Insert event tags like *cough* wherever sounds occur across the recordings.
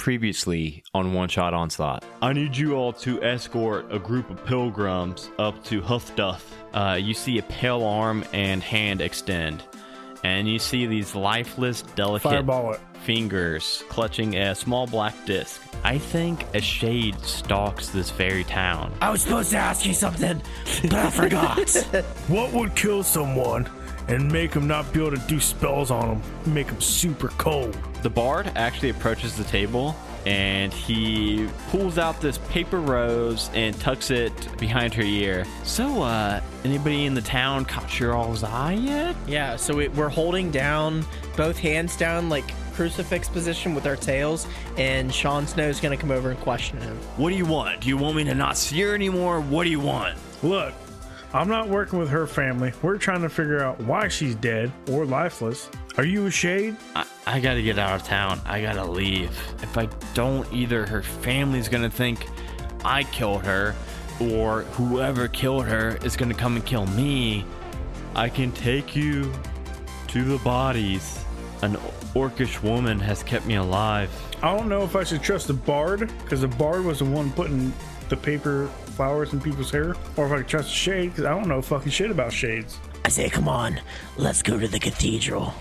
Previously on One Shot Onslaught. I need you all to escort a group of pilgrims up to Huffduff. Uh, you see a pale arm and hand extend, and you see these lifeless, delicate Fireball it. fingers clutching a small black disc. I think a shade stalks this very town. I was supposed to ask you something, but I forgot. *laughs* What would kill someone and make him not be able to do spells on him, Make him super cold. The bard actually approaches the table and he pulls out this paper rose and tucks it behind her ear. So, uh, anybody in the town caught your all's eye yet? Yeah, so we, we're holding down both hands down like crucifix position with our tails, and Sean Snow's gonna come over and question him. What do you want? Do you want me to not see her anymore? What do you want? Look, I'm not working with her family. We're trying to figure out why she's dead or lifeless. Are you a shade? I, I gotta get out of town. I gotta leave. If I don't, either her family's gonna think I killed her, or whoever killed her is gonna come and kill me. I can take you to the bodies. An orcish woman has kept me alive. I don't know if I should trust the bard because the bard was the one putting the paper flowers in people's hair, or if I could trust the shade because I don't know fucking shit about shades. I say, come on, let's go to the cathedral.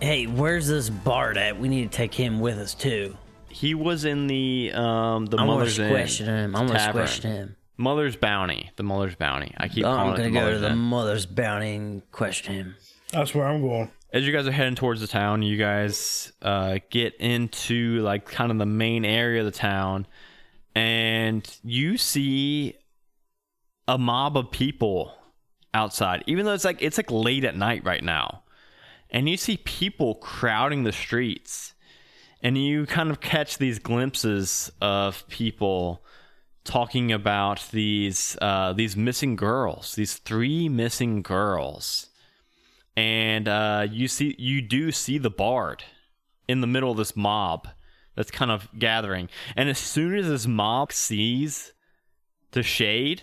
Hey, where's this bard at? We need to take him with us too. He was in the um the I'm gonna mother's question him. I'm gonna tavern. question him. Mother's bounty. The mother's bounty. I keep I'm calling gonna it the go to mother's the Inn. mother's bounty and question him. That's where I'm going. as you guys are heading towards the town, you guys uh, get into like kind of the main area of the town, and you see a mob of people outside. Even though it's like it's like late at night right now, and you see people crowding the streets, and you kind of catch these glimpses of people talking about these uh, these missing girls, these three missing girls and uh, you see you do see the bard in the middle of this mob that's kind of gathering. And as soon as this mob sees the shade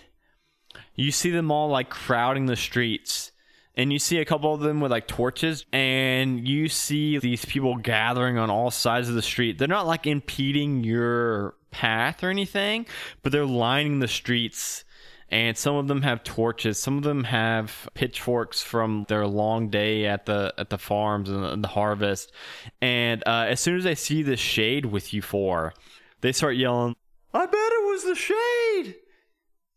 you see them all like crowding the streets. And you see a couple of them with like torches. And you see these people gathering on all sides of the street. They're not like impeding your path or anything but they're lining the streets and some of them have torches. Some of them have pitchforks from their long day at the at the farms and the, harvest. And uh, as soon as they see the shade with you four they start yelling i bet it was the shade!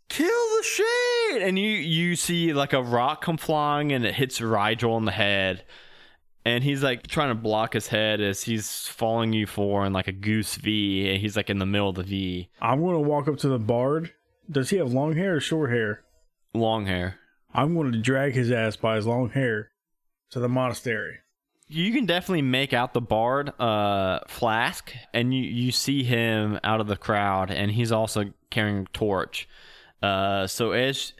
Kill the shade! And you you see like a rock come flying and it hits rigel in the head. And he's like trying to block his head as he's following you four in like a goose v. And he's like in the middle of the v. I'm to walk up to the bard. Does he have long hair or short hair? long hair I'm going to drag his ass by his long hair to the monastery. you can definitely make out the bard uh flask and you you see him out of the crowd and he's also carrying a torch uh so as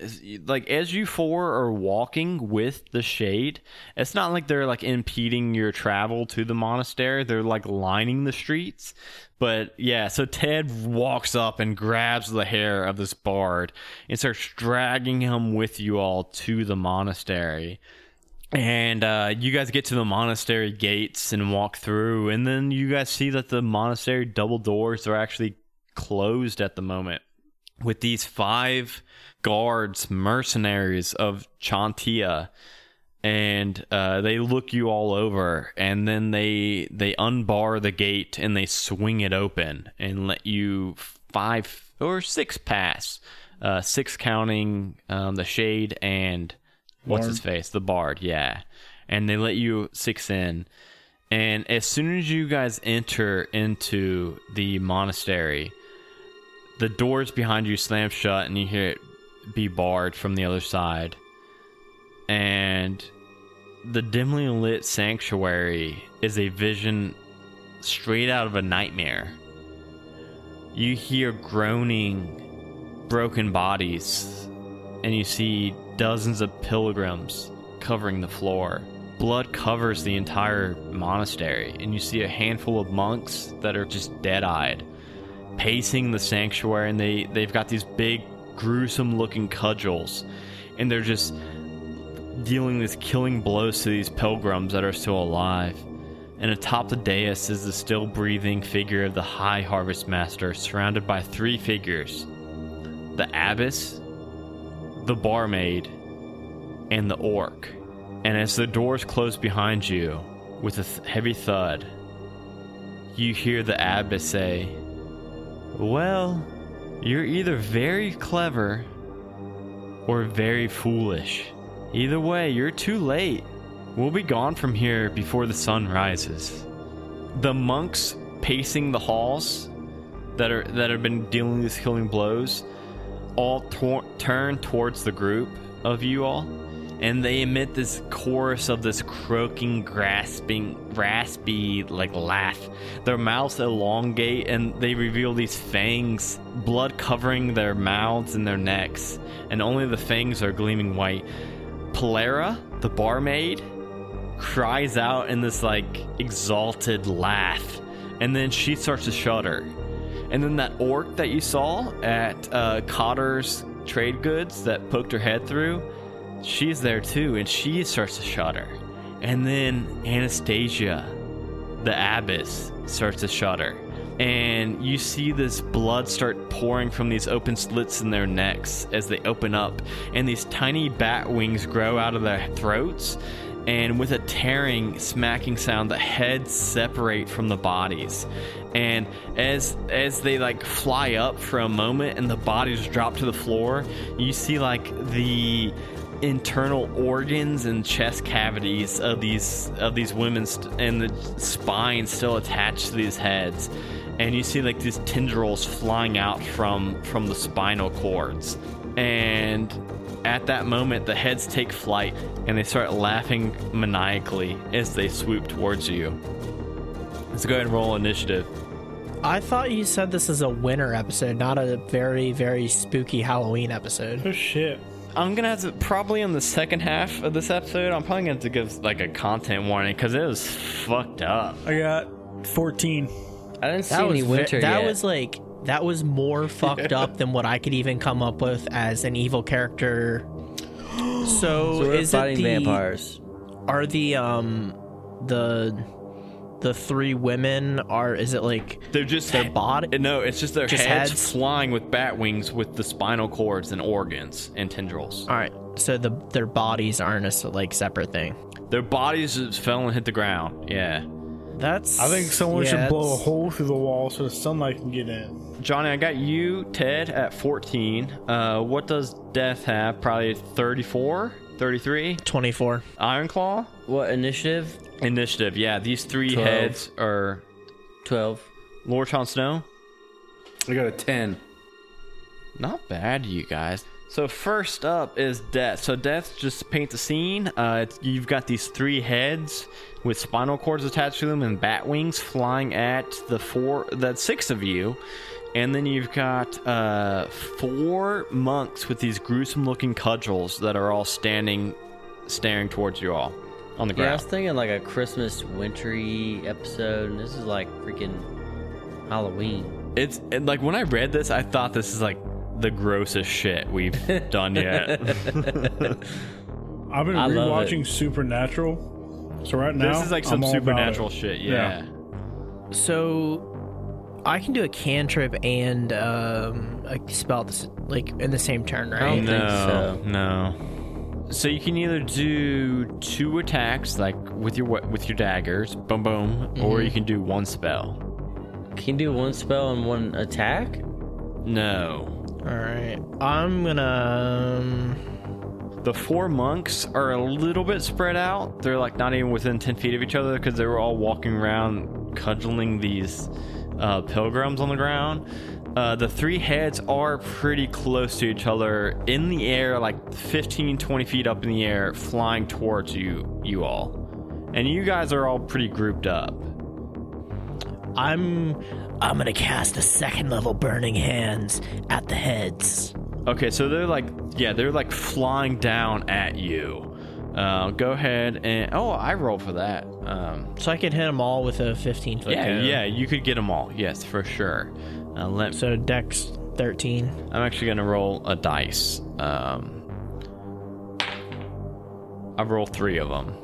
like as you four are walking with the shade it's not like they're like impeding your travel to the monastery. They're like lining the streets. But yeah so ted walks up and grabs the hair of this bard and starts dragging him with you all to the monastery. And uh, you guys get to the monastery gates and walk through, and then you guys see that the monastery double doors are actually closed at the moment. With these five guards, mercenaries of Chantia, and uh, they look you all over, and then they they unbar the gate and they swing it open and let you five or six pass, uh, six counting um, the shade and what's his face? The bard yeah. And they let you six in. And as soon as you guys enter into the monastery the doors behind you slam shut and you hear it be barred from the other side. And the dimly lit sanctuary is a vision straight out of a nightmare. You hear groaning broken bodies and you see dozens of pilgrims covering the floor. Blood covers the entire monastery, and you see a handful of monks that are just dead eyed, pacing the sanctuary, and they, they've got these big, gruesome looking cudgels, and they're just dealing these killing blows to these pilgrims that are still alive. and atop the dais is the still breathing figure of the High Harvest Master, surrounded by three figures the Abbess, the Barmaid, and the Orc. And as the doors close behind you with a th- heavy thud, you hear the Abbess say, Well, you're either very clever or very foolish. Either way, you're too late. We'll be gone from here before the sun rises. The monks pacing the halls that are that have been dealing these killing blows all tor- turn towards the group of you all and they emit this chorus of this croaking grasping raspy like laugh. Their mouths elongate and they reveal these fangs blood covering their mouths and their necks. And only the fangs are gleaming white. Polera, the barmaid, cries out in this like exalted laugh, and then she starts to shudder. And then that orc that you saw at uh, Cotter's trade goods that poked her head through, she's there too, and she starts to shudder. And then Anastasia, the abbess, starts to shudder. And you see this blood start pouring from these open slits in their necks as they open up, and these tiny bat wings grow out of their throats. And with a tearing, smacking sound, the heads separate from the bodies. And as as they like fly up for a moment, and the bodies drop to the floor, you see like the internal organs and chest cavities of these of these women st- and the spine still attached to these heads and you see like these tendrils flying out from from the spinal cords and at that moment the heads take flight and they start laughing maniacally as they swoop towards you let's go ahead and roll initiative I thought you said this is a winter episode, not a very, very spooky Halloween episode. Oh shit. I'm gonna have to probably in the second half of this episode i'm probably gonna have to give like a content warning because it was fucked up I got 14. I didn't see That any was ve- winter that yet. was like that was more fucked up than what I could even come up with as an evil character. *gasps* So, so we're is it fighting the vampires. are the um the the three women are is it like They're just Their body- No, it's just their Just heads, heads? flying with bat wings with the spinal cords and organs and tendrils. all right so the their bodies aren't a like separate thing Their bodies just fell and hit the ground. Yeah, that's I think someone yeah, should blow a hole through the wall so the sunlight can get in. Johnny, I got you, Ted, at 14. Uh, what does Death have? Probably 34, 33. 24 Iron Claw What initiative? Initiative. Yeah, these three Twelve. heads are Twelve. Lord Jon Snow. I got a 10. Not bad, you guys. So first up is Death. So Death, just to paint the scene, uh, it's, you've got these three heads with spinal cords attached to them and bat wings flying at the four, the six of you, and then you've got uh, four monks with these gruesome-looking cudgels that are all standing, staring towards you all on the Yeah, I ground. was thinking like a Christmas wintry episode, and this is like freaking Halloween. It's and, like when I read this, I thought this is like the grossest shit we've *laughs* done yet. *laughs* I've been I rewatching Supernatural. So right now, this is like some supernatural shit. Yeah. yeah. so I can do a cantrip and um, a spell at the s- like in the same turn, I right? don't think so. No. So you can either do two attacks, like with your with your daggers, boom boom, Mm-hmm. or you can do one spell. Can you do one spell and one attack? No. All right, I'm gonna. Um, The four monks are a little bit spread out. They're like not even within ten feet of each other because they were all walking around cudgeling these uh, pilgrims on the ground. Uh, the three heads are pretty close to each other in the air, like 15, 20 feet up in the air, flying towards you, you all. And you guys are all pretty grouped up. I'm I'm gonna cast a second level burning hands at the heads. Okay, so they're like, yeah, they're like flying down at you. Uh, go ahead and oh, I rolled for that. Um, so I could hit them all with a 15 foot. yeah, cone. yeah, you could get them all. Yes, for sure. Uh, let, So Dex 13. I'm actually gonna roll a dice. Um, I roll three of them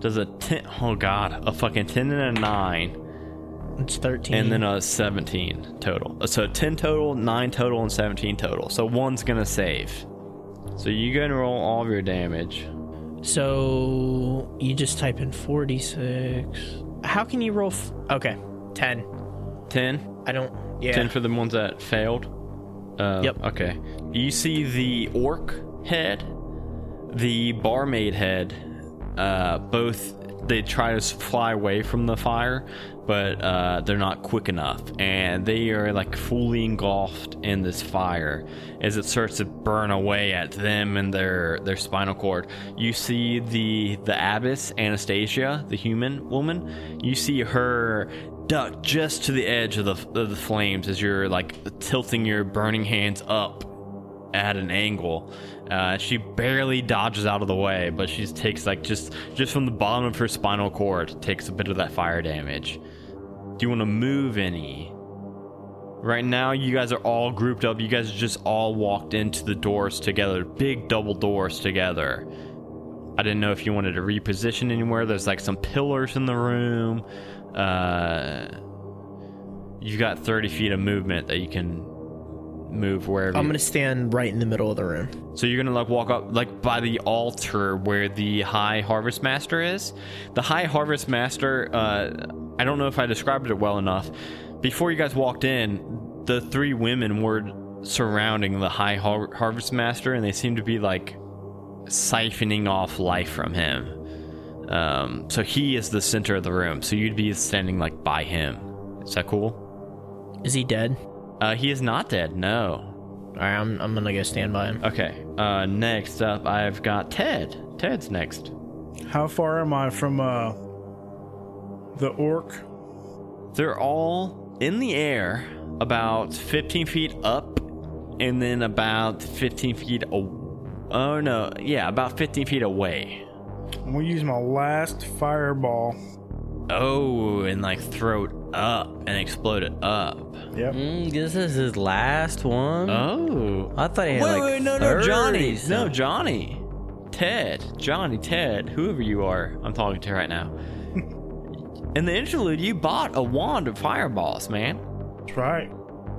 does a 10 oh god a fucking 10 and a 9 It's 13. and then a 17 total so 10 total 9 total and 17 total so one's gonna save so you gonna roll all of your damage So you just type in 46. How can you roll? F- okay, 10. 10 I don't. Yeah. 10 for the ones that failed uh, Yep. okay you see the orc head the barmaid head uh, both they try to fly away from the fire but uh, they're not quick enough and they are like fully engulfed in this fire as it starts to burn away at them and their their spinal cord you see the the abbess anastasia the human woman you see her duck just to the edge of the, of the flames as you're like tilting your burning hands up at an angle. Uh, she barely dodges out of the way, but she takes like just just from the bottom of her spinal cord takes a bit of that fire damage. Do you want to move any? Right now, you guys are all grouped up. You guys just all walked into the doors together, big double doors together. I didn't know if you wanted to reposition anywhere. There's like some pillars in the room. Uh, you've got 30 feet of movement that you can move wherever. I'm you- gonna stand right in the middle of the room. so you're gonna like walk up like by the altar where the High Harvest Master is. The High Harvest Master, uh, I don't know if I described it well enough. Before you guys walked in, the three women were surrounding the High Har- Harvest Master, and they seemed to be like siphoning off life from him. Um, so he is the center of the room. So you'd be standing like by him. Is that cool? Is he dead? Uh, he is not dead. No. All right, I'm, I'm gonna go stand by him. Okay. Uh, next up, I've got Ted. Ted's next. How far am I from uh the orc? They're all in the air, about 15 feet up, and then about 15 feet. aw- oh no, yeah, about 15 feet away. I'm gonna use my last fireball. Oh, and like throw it up and explode it up. Yep. Mm, this is his last one. Oh. I thought he had Wait, like wait, no, no, 30 Johnny. No. Johnny. Ted. Johnny, Ted, whoever you are, I'm talking to right now. *laughs* In the interlude, you bought a wand of fireballs, man. That's right.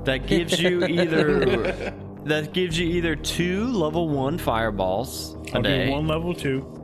That gives you *laughs* either *laughs* that gives you either two level one fireballs a I'll day, do one level two.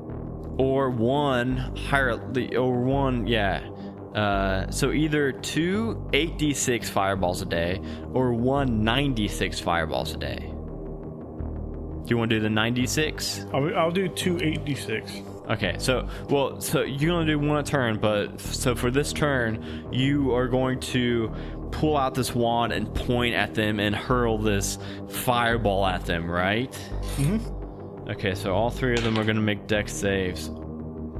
Or one higher, or one yeah. Uh, so either two 8d6 fireballs a day, or one 96 fireballs a day. Do you want to do the 96? I'll, I'll do two eight d six. Okay, so well, so you're gonna do one a turn, but so for this turn, you are going to pull out this wand and point at them and hurl this fireball at them, right? Mm-hmm. Okay, so all three of them are gonna make dex saves.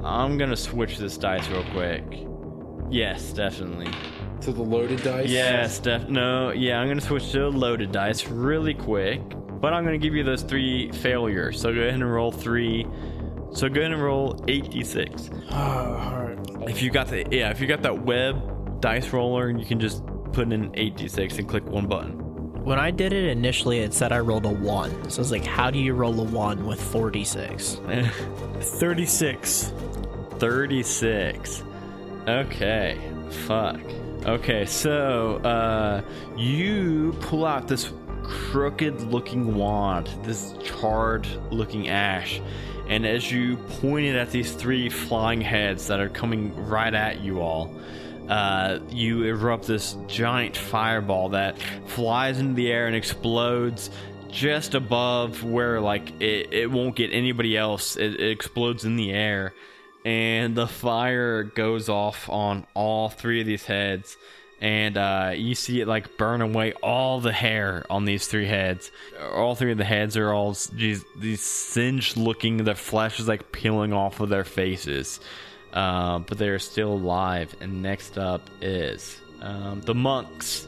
I'm gonna switch this dice real quick. Yes, definitely. To the loaded dice? Yes, def- no, yeah, I'm gonna switch to loaded dice really quick, but I'm gonna give you those three failures. So go ahead and roll three. So go ahead and roll 8d6. all right. If you got the yeah, if you got that web dice roller, you can just put in 8d6 and click one button. When I did it initially, it said I rolled a one. So I was like, how do you roll a one with 46? Thirty six. 36. Okay. Fuck. Okay, so uh you pull out this crooked looking wand, this charred looking ash, and as you point it at these three flying heads that are coming right at you all, uh, you erupt this giant fireball that flies into the air and explodes just above where like it, it won't get anybody else. It, it explodes in the air and the fire goes off on all three of these heads and uh, you see it like burn away all the hair on these three heads all three of the heads are all these, these singed looking their flesh is like peeling off of their faces uh, but they're still alive and next up is um, the monks.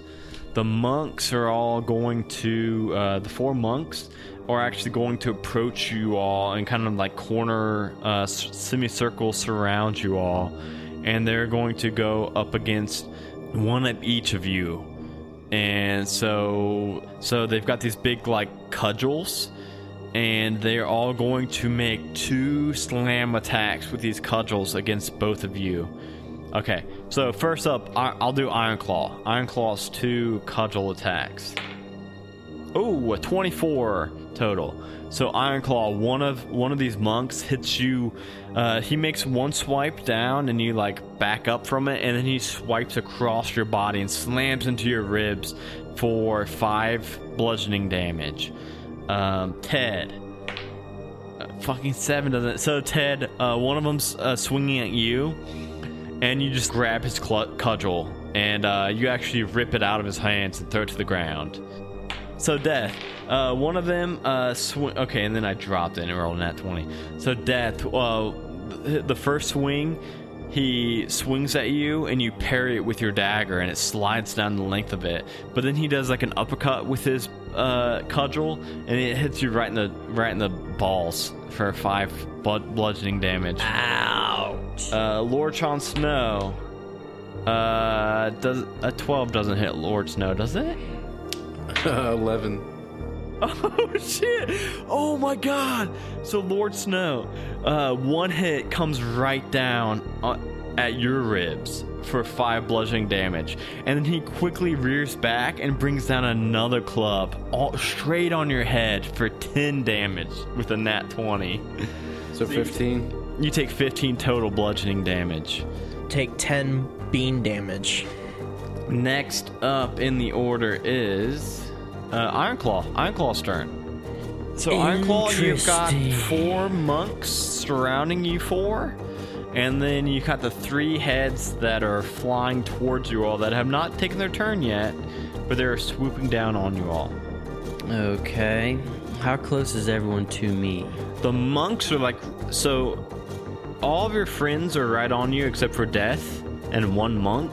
The monks are all going to uh, the four monks are actually going to approach you all and kind of like corner uh, semicircle surround you all. And they're going to go up against one of each of you. And so so they've got these big like cudgels and they're all going to make two slam attacks with these cudgels against both of you. Okay, so first up, I'll do Iron Claw. Iron Claw's two cudgel attacks. Oh, a 24 total. So Iron Claw, one of one of these monks hits you. Uh, he makes one swipe down, and you like back up from it, and then he swipes across your body and slams into your ribs for five bludgeoning damage. Um, Ted, uh, fucking seven doesn't. So Ted, uh, one of them's uh, swinging at you, and you just grab his cudgel, and uh, you actually rip it out of his hands and throw it to the ground. So death. Uh, one of them. Uh, okay, and then I dropped it and rolled an at twenty. So death. Uh, the first swing, he swings at you and you parry it with your dagger, and it slides down the length of it. But then he does like an uppercut with his uh, cudgel, and it hits you right in the right in the balls for five blood bludgeoning damage. Ouch. Uh, Lord Jon Snow. Uh, does a twelve doesn't hit Lord Snow, does it? *laughs* 11. *laughs* Oh shit! Oh my god! So Lord Snow, uh, one hit comes right down uh, at your ribs for five bludgeoning damage, and then he quickly rears back and brings down another club all straight on your head for ten damage with a nat twenty. So 15. You take fifteen total bludgeoning damage. Take 10 bean damage. Next up in the order is uh, Ironclaw. Ironclaw's turn. So Ironclaw, you've got four monks surrounding you four, and then you've got the three heads that are flying towards you all that have not taken their turn yet, but they're swooping down on you all. Okay. How close is everyone to me? The monks are like so. All of your friends are right on you except for Death and one monk.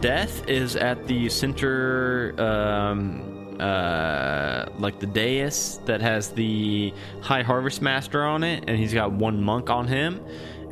Death is at the center, um, uh, like the dais that has the High Harvest Master on it, and he's got one monk on him.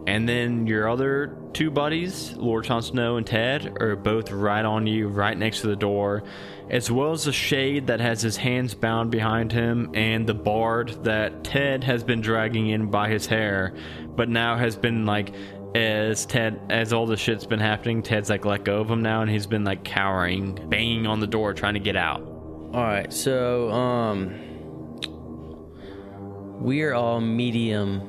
And then your other two buddies, Lord Jon Snow and Ted, are both right on you, right next to the door, as well as the shade that has his hands bound behind him, and the bard that Ted has been dragging in by his hair, but now has been like, as Ted, as all the shit's been happening, Ted's like let go of him now, and he's been like cowering, banging on the door, trying to get out. All right. So, um, we are all medium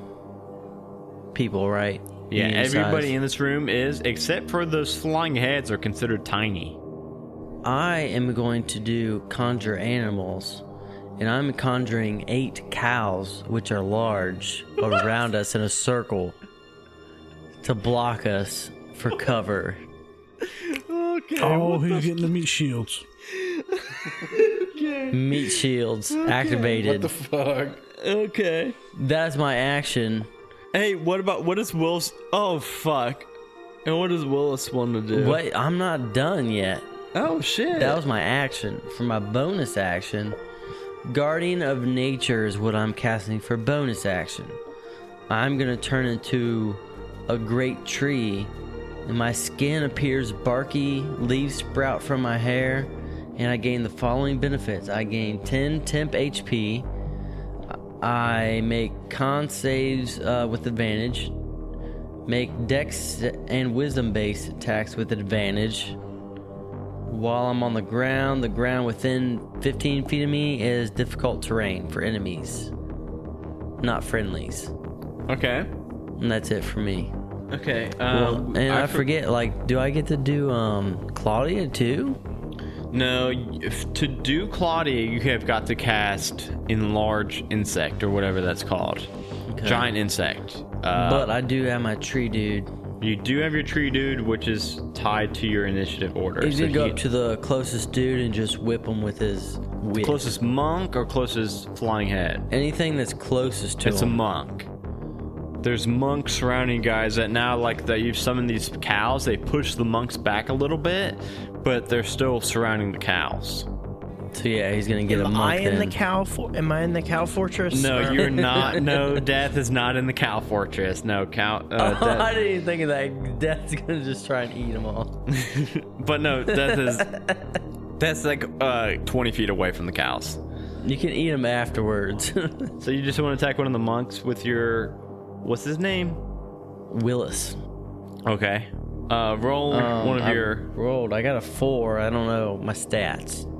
people, right? Yeah, Medium everybody size. in this room is, except for those flying heads, are considered tiny. I am going to do conjure animals, and I'm conjuring eight cows, which are large, *laughs* around us in a circle to block us for cover. *laughs* okay. Oh, he's getting the meat shields. *laughs* Meat shields activated. What the fuck? Okay. That's my action. Hey, what about what is Willis? Oh fuck! And what does Willis want to do? Wait, I'm not done yet. Oh shit! That was my action. For my bonus action, Guardian of Nature is what I'm casting for bonus action. I'm gonna turn into a great tree, and my skin appears barky, leaves sprout from my hair, and I gain the following benefits I gain 10 temp HP, I make con saves uh, with advantage, make dex and wisdom based attacks with advantage. While I'm on the ground, the ground within 15 feet of me is difficult terrain for enemies, not friendlies. okay. And that's it for me. Okay. Well, Um, and I, for- forget, like, do I get to do um Claudia too? No, to do Claudia, you have got to cast enlarge insect or whatever that's called. Giant insect. Uh, but I do have my tree dude. you do have your tree dude, which is tied to your initiative order. You so go he- up to the closest dude and just whip him with his whip. closest monk or closest flying head. Anything that's closest to It's a him. monk. There's monks surrounding guys that now, like that, you've summoned these cows. They push the monks back a little bit, but they're still surrounding the cows. so yeah, he's gonna get a Am monk I in the cow? For- am I in the cow fortress? No, Or- you're not. *laughs* No, death is not in the cow fortress. No, cow. Uh, Oh, I didn't even think of that. Death's gonna just try and eat them all. *laughs* but no, death is. That's like uh, 20 feet away from the cows. You can eat them afterwards. *laughs* So you just want to attack one of the monks with your, what's his name? Willis. Okay. Uh, roll Um, one of I your. rolled. I got a four. I don't know my stats. *laughs*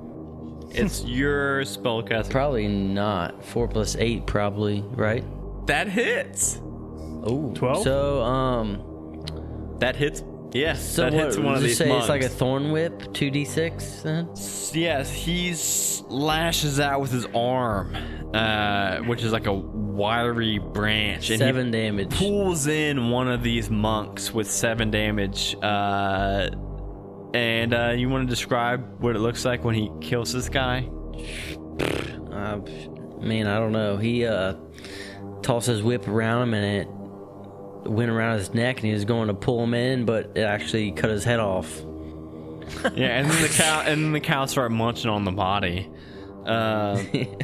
It's your spellcast. Probably not. Four plus eight, probably right. That hits. Oh, 12? So um, That hits. Yes, so that what? hits one of these say monks. it's like a thorn whip, two d six. Then Yes, he lashes out with his arm, uh, which is like a wiry branch, and seven damage. pulls in one of these monks with seven damage. Uh, and uh, you want to describe what it looks like when he kills this guy? Uh, man, I don't know. He uh tossed his whip around him and it went around his neck and he was going to pull him in, but it actually cut his head off. *laughs* Yeah, and then the cow and then the cows start munching on the body. Uh,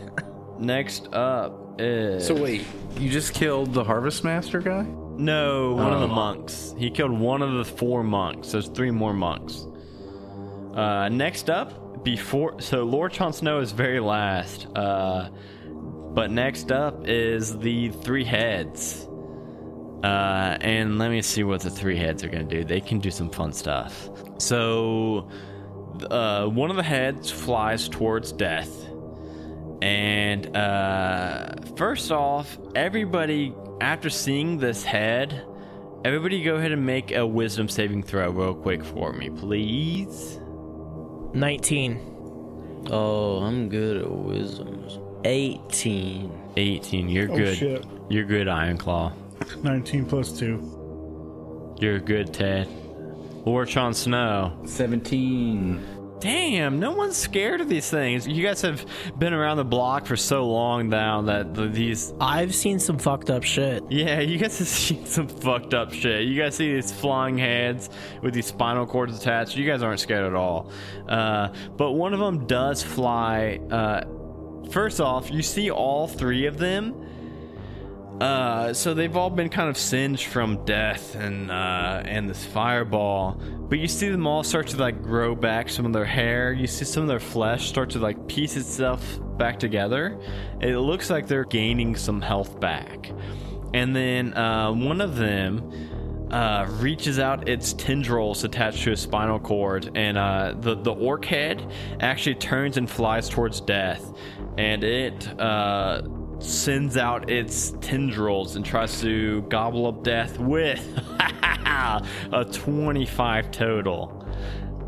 *laughs* next up is So wait, you just killed the Harvest Master guy? No, one of the Oh. monks. He killed one of the four monks. There's three more monks. Uh, next up, before so Lord Jon Snow is very last. Uh, but next up is the three heads. Uh, and let me see what the three heads are gonna do. They can do some fun stuff. So, uh, one of the heads flies towards death. And uh, first off, everybody, after seeing this head, everybody go ahead and make a wisdom saving throw real quick for me, please. 19. Oh, I'm good at wisdoms. 18. 18. You're Oh, good. shit. You're good, Ironclaw. 19 plus 2. You're good, Ted. Lord Jon Snow. 17. Damn, no one's scared of these things. You guys have been around the block for so long now that these I've seen some fucked up shit. Yeah, you guys have *laughs* seen some fucked up shit. You guys see these flying heads with these spinal cords attached. You guys aren't scared at all. Uh, but one of them does fly. Uh, first off, you see all three of them. Uh, so they've all been kind of singed from death and uh, and this fireball. But you see them all start to like grow back some of their hair. You see some of their flesh start to like piece itself back together. It looks like they're gaining some health back. And then uh, one of them uh, reaches out its tendrils attached to his spinal cord, and uh, the the orc head actually turns and flies towards death, and it uh, sends out its tendrils and tries to gobble up death with *laughs* a 25 total.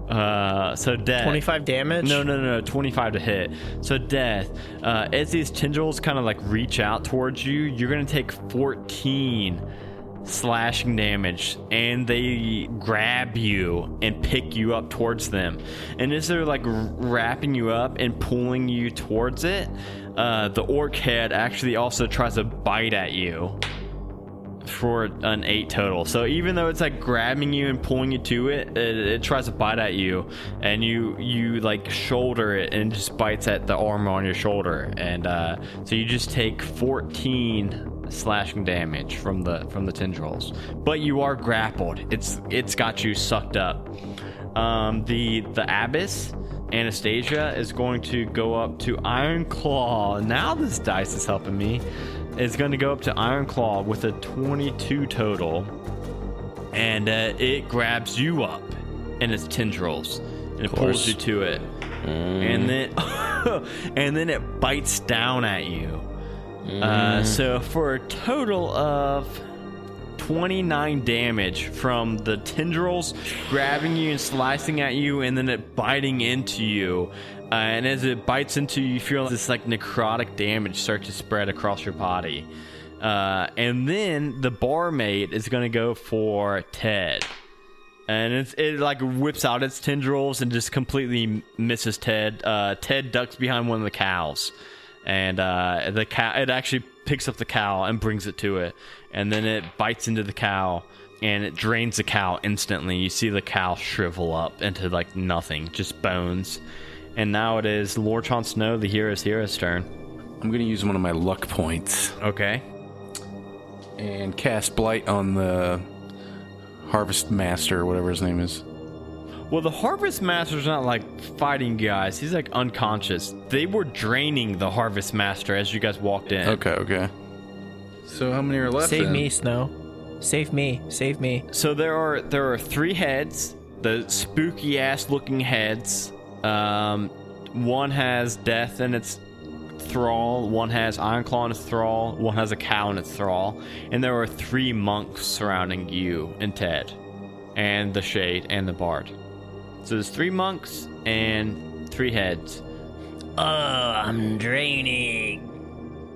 Uh, so death 25 damage? no, no, no, no, 25 to hit. So, death. Uh, as these tendrils kind of like reach out towards you, you're going to take 14 slashing damage and they grab you and pick you up towards them. And as they're like r- wrapping you up and pulling you towards it, uh, the orc head actually also tries to bite at you for an eight total. So even though it's like grabbing you and pulling you to it, it, it tries to bite at you, and you you like shoulder it and just bites at the armor on your shoulder, and uh, so you just take 14 slashing damage from the from the tendrils. But you are grappled. It's it's got you sucked up. Um, the the abbess. Anastasia is going to go up to Iron Claw. Now this dice is helping me. Is going to go up to Iron Claw with a 22 total, and uh, it grabs you up in its tendrils and it pulls you to it, and then *laughs* and then it bites down at you. Uh, so for a total of 29 damage from the tendrils grabbing you and slicing at you, and then it biting into you. Uh, and as it bites into you, you feel this like necrotic damage start to spread across your body. Uh, and then the barmaid is going to go for Ted. And it's, it like whips out its tendrils and just completely misses Ted. Uh, Ted ducks behind one of the cows, and uh, the cow it actually picks up the cow and brings it to it, and then it bites into the cow and it drains the cow instantly. You see the cow shrivel up into like nothing, just bones. And now it is Lord Jon Snow, the hero's hero's turn. I'm going to use one of my luck points Okay. and cast Blight on the Harvest Master, whatever his name is. Well, the Harvest Master's not like fighting guys. He's like unconscious. They were draining the Harvest Master as you guys walked in. Okay, okay. So how many are left? Save then? me, Snow. Save me. Save me. So there are there are three heads, the spooky ass looking heads. Um, one has death in its thrall, one has Iron Claw in its thrall, one has a cow in its thrall, and there are three monks surrounding you and Ted, and the Shade and the Bard. So there's three monks and three heads. Oh, I'm draining.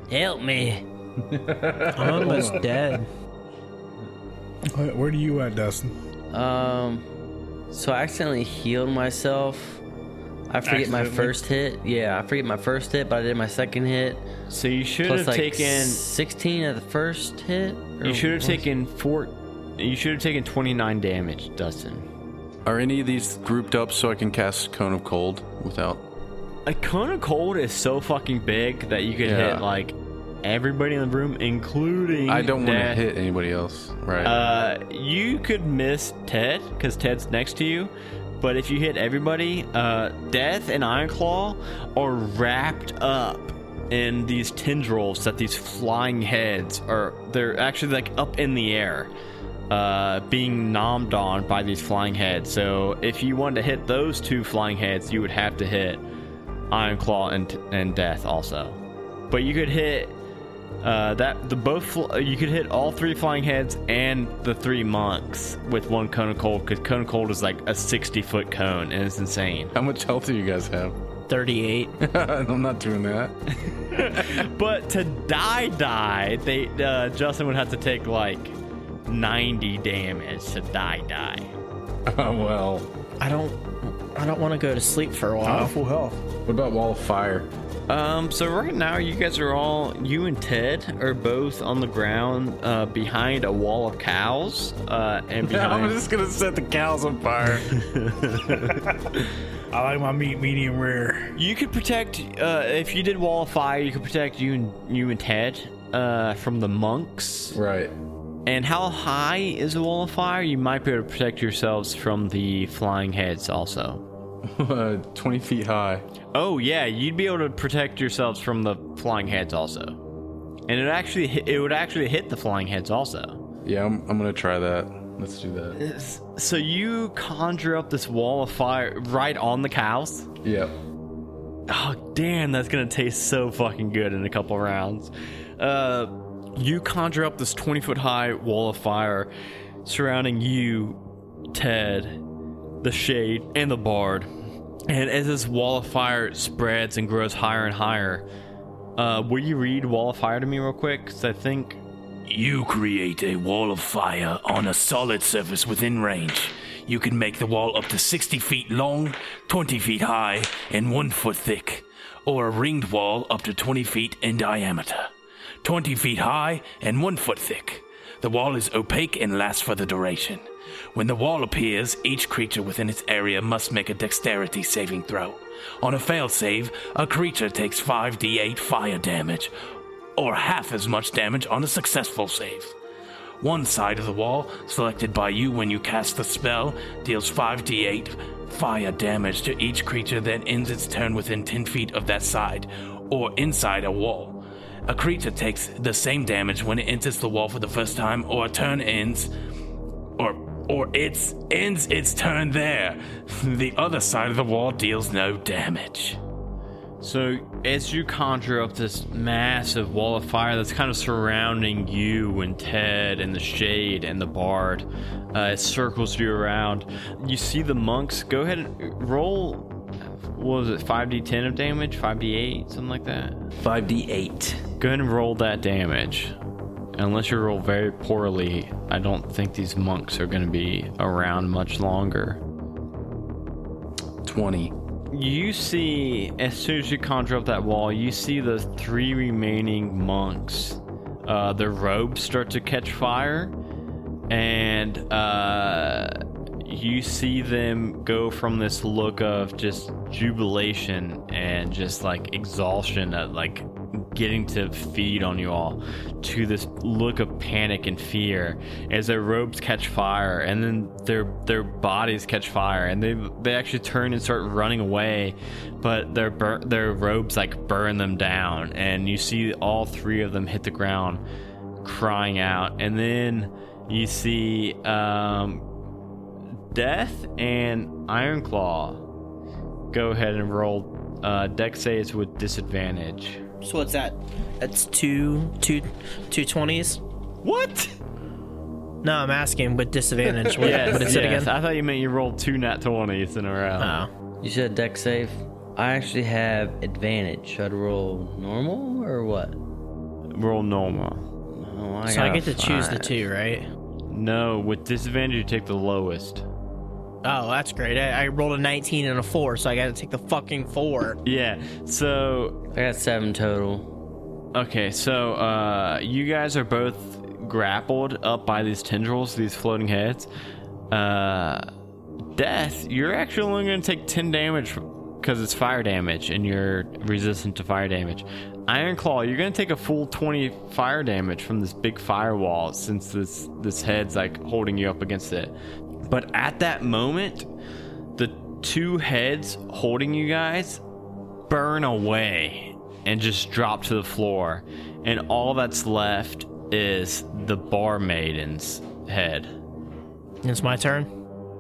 Help me. *laughs* I'm almost dead. Where where do you at, Dustin? Um, so I accidentally healed myself. I forget my first hit. Yeah, I forget my first hit, but I did my second hit. So you should Plus have like taken 16 at the first hit. or you should have taken four. You should have taken 29 damage, Dustin. Are any of these grouped up so I can cast Cone of Cold without? A cone of cold is so fucking big that you could Yeah. hit like everybody in the room, including. I don't want to Dad. hit anybody else. Right. Uh, you could miss Ted because Ted's next to you, but if you hit everybody, uh, Death and Iron Claw are wrapped up in these tendrils that these flying heads are. They're actually like up in the air. Uh, being nommed on by these flying heads. So if you wanted to hit those two flying heads, you would have to hit Iron Claw and and Death also. But you could hit uh, that the both fl- you could hit all three flying heads and the three monks with one cone of cold because cone of cold is like a sixty foot cone and it's insane. how much health do you guys have? 38. *laughs* I'm not doing that. *laughs* But to die, die, they uh, Justin would have to take like ninety damage to die, die. *laughs* Oh well. I don't. I don't want to go to sleep for a while. full health. What about Wall of Fire? Um, so right now you guys are all you and Ted are both on the ground uh, behind a wall of cows uh, and *laughs* behind. I'm just gonna set the cows on fire. *laughs* I like my meat medium rare. You could protect uh, if you did wall of fire. You could protect you and you and Ted uh, from the monks. right. And how high is the wall of fire? You might be able to protect yourselves from the flying heads also. Uh, *laughs* Twenty feet high. Oh yeah, you'd be able to protect yourselves from the flying heads also. And it actually it would actually hit the flying heads also. Yeah, I'm, I'm gonna try that. Let's do that. So you conjure up this wall of fire right on the cows. Yep. Oh damn, that's gonna taste so fucking good in a couple rounds. Uh, you conjure up this twenty foot high wall of fire surrounding you, Ted, the Shade, and the Bard. And as this wall of fire spreads and grows higher and higher, uh, will you read wall of fire to me real quick? Because I think You create a wall of fire on a solid surface within range. You can make the wall up to 60 feet long, 20 feet high, and 1 foot thick, or a ringed wall up to 20 feet in diameter, 20 feet high, and 1 foot thick. The wall is opaque and lasts for the duration. When the wall appears, each creature within its area must make a dexterity saving throw. On a failed save, a creature takes 5d8 fire damage, or half as much damage on a successful save. One side of the wall, selected by you when you cast the spell, deals 5d8 fire damage to each creature that ends its turn within 10 feet of that side, or inside a wall. A creature takes the same damage when it enters the wall for the first time, or a turn ends, or or its ends its turn there. *laughs* The other side of the wall deals no damage. So, as you conjure up this massive wall of fire that's kind of surrounding you and Ted and the Shade and the Bard, uh, it circles you around. You see the monks. Go ahead and roll. What was it? 5d10 of damage? 5d8? Something like that? 5d8. Go ahead and roll that damage. Unless you roll very poorly, I don't think these monks are going to be around much longer. Twenty. You see, as soon as you conjure up that wall, you see the three remaining monks. Uh, their robes start to catch fire, and uh, you see them go from this look of just jubilation and just like exhaustion, uh, like getting to feed on you all to this look of panic and fear as their robes catch fire and then their their bodies catch fire and they they actually turn and start running away but their their robes like burn them down and you see all three of them hit the ground crying out. And then you see um, death and ironclaw go ahead and roll uh, deck saves with disadvantage So what's that? That's two, two, two twenties. what No, I'm asking with disadvantage. What, *laughs* what is it again? I thought you meant you rolled two nat 20s in a row. Oh, You said deck save. I actually have advantage. Should I roll normal or what? Roll normal. Oh, I so I get a to choose the two, right? No, with disadvantage, you take the lowest. Oh, that's great. I, I rolled a 19 and a four, so I got to take the fucking four. Yeah, so, I got seven total. okay, so uh, you guys are both grappled up by these tendrils, these floating heads. Uh, death, you're actually only going to take 10 damage because it's fire damage and you're resistant to fire damage. Ironclaw, you're going to take a full 20 fire damage from this big firewall since this, this head's like holding you up against it. But at that moment, the two heads holding you guys burn away and just drop to the floor. And all that's left is the bar maiden's head. It's my turn.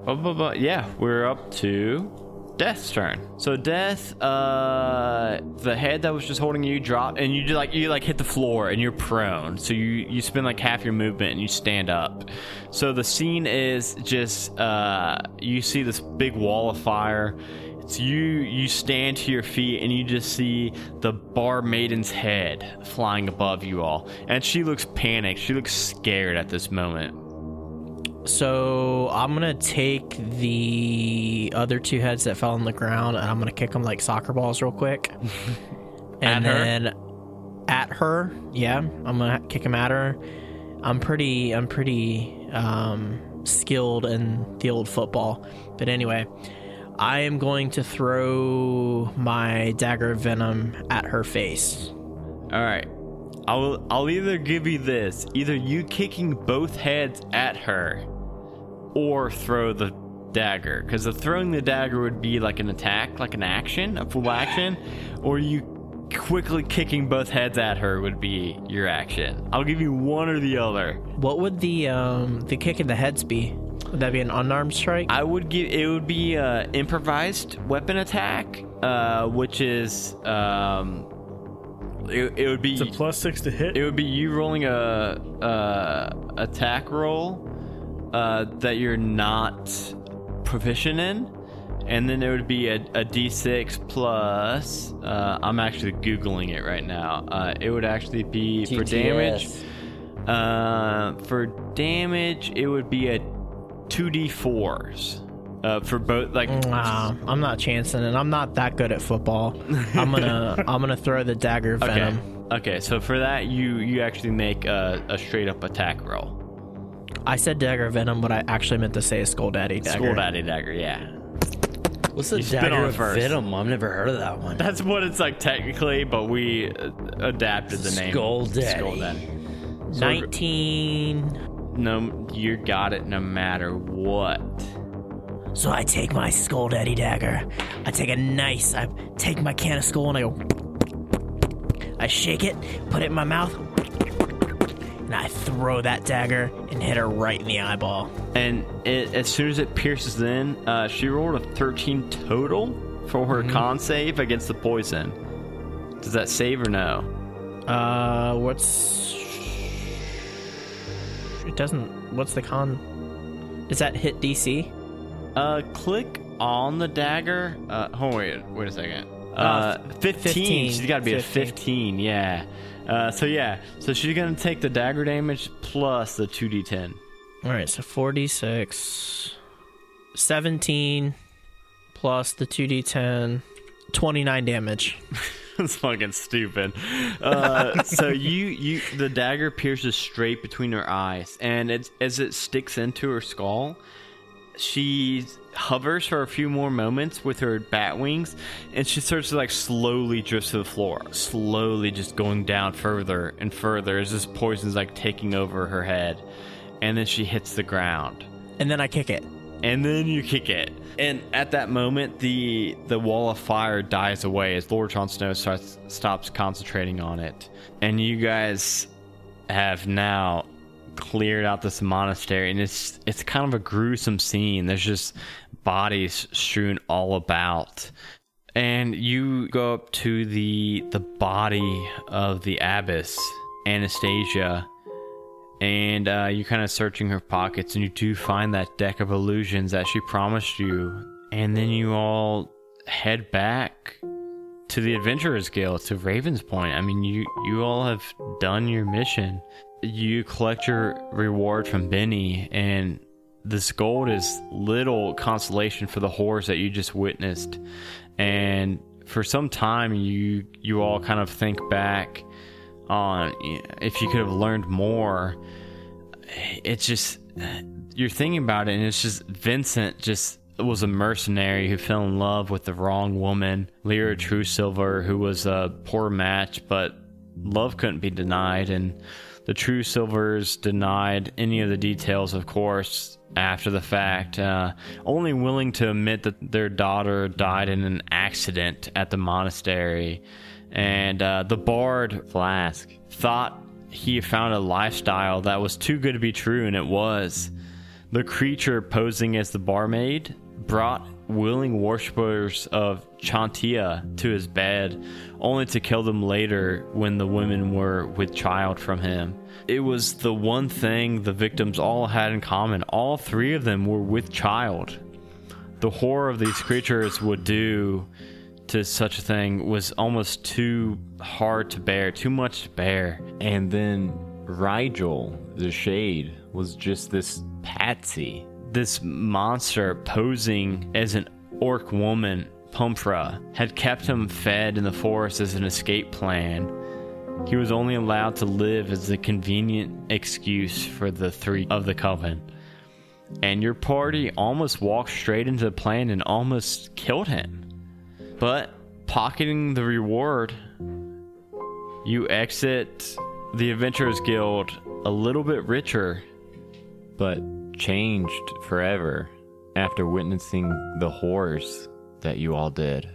But yeah, we're up to Death's turn. So Death, uh, the head that was just holding you drop, and you like you like hit the floor and you're prone. So you you spend like half your movement and you stand up. So the scene is just uh, you see this big wall of fire. It's you you stand to your feet and you just see the bar maiden's head flying above you all, and she looks panicked. She looks scared at this moment. So I'm gonna take the other two heads that fell on the ground, and I'm gonna kick them like soccer balls real quick. *laughs* and At then at her, yeah, I'm gonna kick them at her. I'm pretty, I'm pretty um, skilled in the old football, but anyway, I am going to throw my dagger of venom at her face. All right. I'll I'll either give you this, either you kicking both heads at her or throw the dagger cuz the throwing the dagger would be like an attack, like an action, a full action, or you quickly kicking both heads at her would be your action. I'll give you one or the other. What would the um, the kick in the heads be? Would that be an unarmed strike? I would give it would be uh improvised weapon attack, uh which is um it, it would be It's a plus six to hit. It would be you rolling a, a attack roll uh, that you're not proficient in, and then there would be a, a d6 plus. Uh, I'm actually googling it right now. Uh, it would actually be for damage. GTS. Uh, for damage, it would be a two d4s. Uh, for both, like Nah, I'm not chancing it. I'm not that good at football. I'm gonna *laughs* I'm gonna throw the dagger of okay, venom. okay. So for that, you you actually make a, a straight up attack roll. I said dagger venom, but I actually meant to say a skull daddy dagger. Skull daddy dagger, yeah. What's the You spit dagger it of first. venom? I've never heard of that one. That's what it's like technically, but we uh, adapted the name. Skull Daddy. Skull Daddy. Nineteen. No, you got it no matter what. So I take my skull daddy dagger. I take a nice. I take my can of Skoal and I go. I shake it, put it in my mouth, and I throw that dagger and hit her right in the eyeball. And it, as soon as it pierces in, uh, she rolled a 13 total for her con save against the poison. Does that save or no? Uh, what's? It doesn't. What's the con? Is that hit DC? Uh, click on the dagger. Uh, hold on, wait, wait a second. Uh, 15. 15. She's got to be a 15. 15. Yeah. Uh, so yeah. So she's gonna take the dagger damage plus the 2d10. All right, so 4d6, 17 plus the 2d10, 29 damage. *laughs* That's fucking stupid. Uh, so *laughs* you you the dagger pierces straight between her eyes, and it's as it sticks into her skull. She hovers for a few more moments with her bat wings, and she starts to like slowly drift to the floor, slowly just going down further and further as this poison's like taking over her head, and then she hits the ground And then I kick it. and then you kick it. And at that moment, the the wall of fire dies away as Lord Jon Snow starts stops concentrating on it, and you guys have now cleared out this monastery, and it's it's kind of a gruesome scene. There's just bodies strewn all about. And you go up to the the body of the abbess, Anastasia, and uh, you're kind of searching her pockets and you do find that deck of illusions that she promised you and then you all head back to the adventurers guild to ravens point i mean you you all have done your mission you collect your reward from benny and this gold is little consolation for the horrors that you just witnessed. And for some time you you all kind of think back on eh, if you could have learned more. It's just you're thinking about it and it's just vincent just was a mercenary who fell in love with the wrong woman lyra true silver who was a poor match but love couldn't be denied and the true silvers denied any of the details of course after the fact uh, only willing to admit that their daughter died in an accident at the monastery. And uh, the bard flask. thought he found a lifestyle that was too good to be true and it was. The creature posing as the barmaid brought willing worshippers of Chauntea to his bed only to kill them later when the women were with child from him it was the one thing the victims all had in common all three of them were with child the horror of these creatures would do to such a thing was almost too hard to bear, too much to bear. And then Rigel, the Shade, was just this patsy. This monster posing as an orc woman, Pumfra, had kept him fed in the forest as an escape plan. He was only allowed to live as a convenient excuse for the three of the coven. And your party almost walked straight into the plan and almost killed him. But pocketing the reward, you exit the Adventurers Guild a little bit richer. but changed forever after witnessing the horrors that you all did.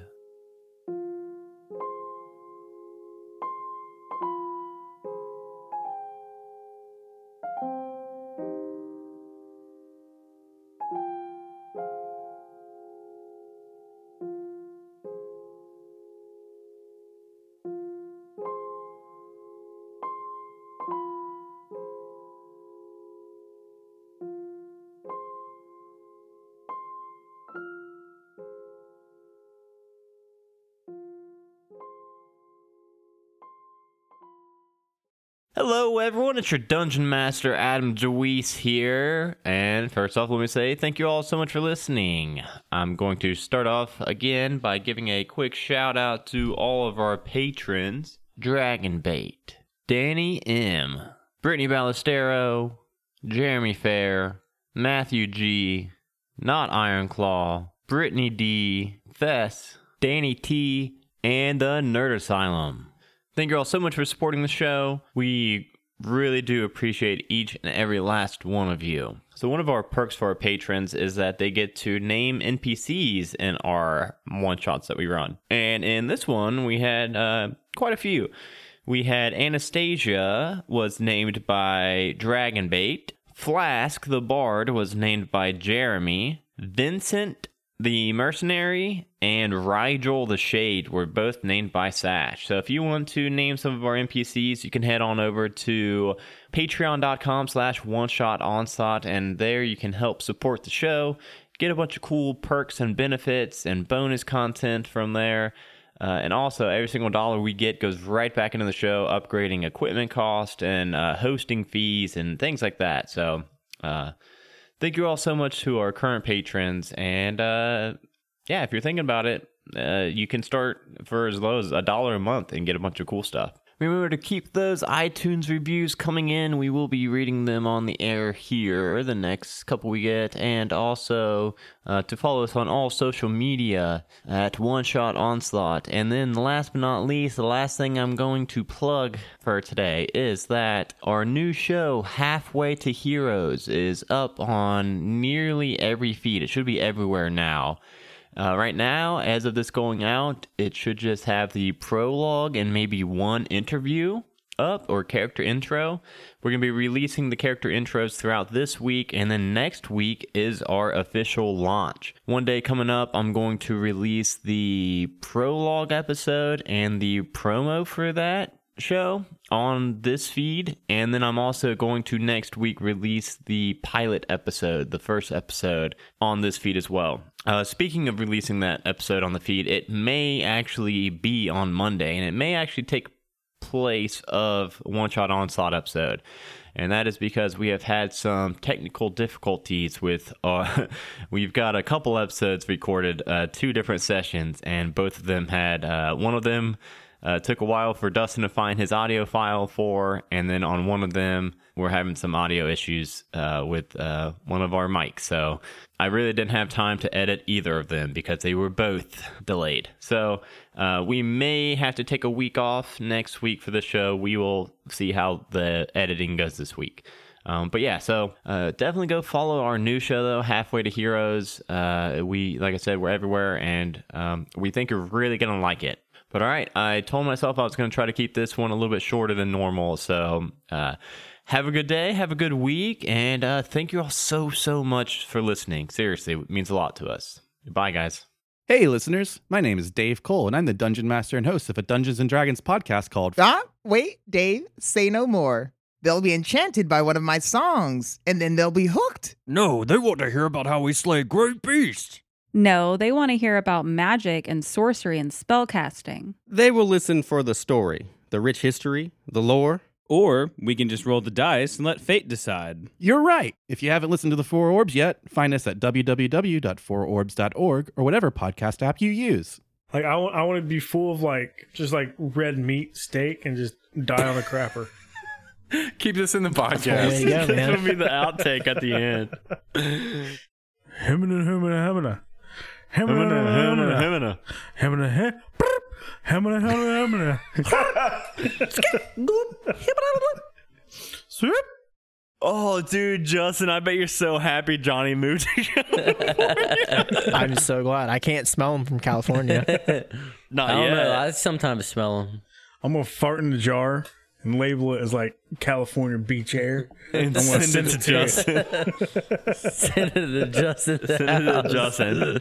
Your Dungeon Master, Adam Deweese here. And first off, let me say thank you all so much for listening. I'm going to start off again by giving a quick shout out to all of our patrons Dragonbait, Danny M., Brittany Ballestero, Jeremy Fair, Matthew G., Not Ironclaw, Brittany D., Thess, Danny T., and the Nerd Asylum. Thank you all so much for supporting the show. We really do appreciate each and every last one of you. So, one of our perks for our patrons is that they get to name NPCs in our one shots that we run. And in this one, we had uh, quite a few. We had Anastasia was named by Dragonbait. Flask the Bard was named by Jeremy. Vincent the Mercenary and Rigel the Shade were both named by Sash. So if you want to name some of our NPCs, you can head on over to patreon.com slash one shot onslaught and there you can help support the show, get a bunch of cool perks and benefits and bonus content from there. Uh, and also, every single dollar we get goes right back into the show, upgrading equipment cost and uh, hosting fees and things like that. So, uh, thank you all so much to our current patrons. And uh, yeah, if you're thinking about it, uh, you can start for as low as a dollar a month and get a bunch of cool stuff. Remember to keep those iTunes reviews coming in. We will be reading them on the air here the next couple we get, and also uh, to follow us on all social media at One Shot Onslaught. And then, last but not least, the last thing I'm going to plug for today is that our new show, Halfway to Heroes, is up on nearly every feed. It should be everywhere now. Uh, right now, as of this going out, it should just have the prologue and maybe one interview up or character intro. We're going to be releasing the character intros throughout this week, and then next week is our official launch. One day coming up, I'm going to release the prologue episode and the promo for that show on this feed and then I'm also going to next week release the pilot episode, the first episode on this feed as well. Uh, speaking of releasing that episode on the feed, it may actually be on Monday and it may actually take place of one shot onslaught episode and that is because we have had some technical difficulties with uh, *laughs* we've got a couple episodes recorded uh, two different sessions and both of them had uh, one of them uh, took a while for Dustin to find his audio file for, and then on one of them, we're having some audio issues uh, with uh, one of our mics. So I really didn't have time to edit either of them because they were both delayed. So uh, we may have to take a week off next week for the show. We will see how the editing goes this week. Um, but yeah, so uh, definitely go follow our new show though, Halfway to Heroes. Uh, we, like I said, we're everywhere, and um, we think you're really gonna like it. But all right, I told myself I was going to try to keep this one a little bit shorter than normal. So uh, have a good day, have a good week, and uh, thank you all so, so much for listening. Seriously, it means a lot to us. Bye, guys. Hey, listeners. My name is Dave Cole, and I'm the Dungeon Master and host of a Dungeons and Dragons podcast called. Ah, wait, Dave, say no more. They'll be enchanted by one of my songs, and then they'll be hooked. No, they want to hear about how we slay great beasts. No, they want to hear about magic and sorcery and spellcasting. They will listen for the story, the rich history, the lore. Or we can just roll the dice and let fate decide. You're right. If you haven't listened to the Four Orbs yet, find us at www.fourorbs.org or whatever podcast app you use. Like I want, I want to be full of like just like red meat steak and just die on a crapper. *laughs* Keep this in the There podcast. you go, *laughs* man. That'll be the outtake at the end. *laughs* Hemina, hemina, hemina. Hemina, Hemina, hemina, hemina, hemina, hemina. *laughs* Swoop. Oh, dude, Justin, I bet you're so happy Johnny moved to California. I'm so glad. I can't smell them from California. *laughs* Not I don't yet. know. I sometimes smell them. I'm gonna fart in the jar and label it as like California beach air. and I'm gonna send it to *laughs* send it to. Justin. Send it to Justin. Send it to Justin.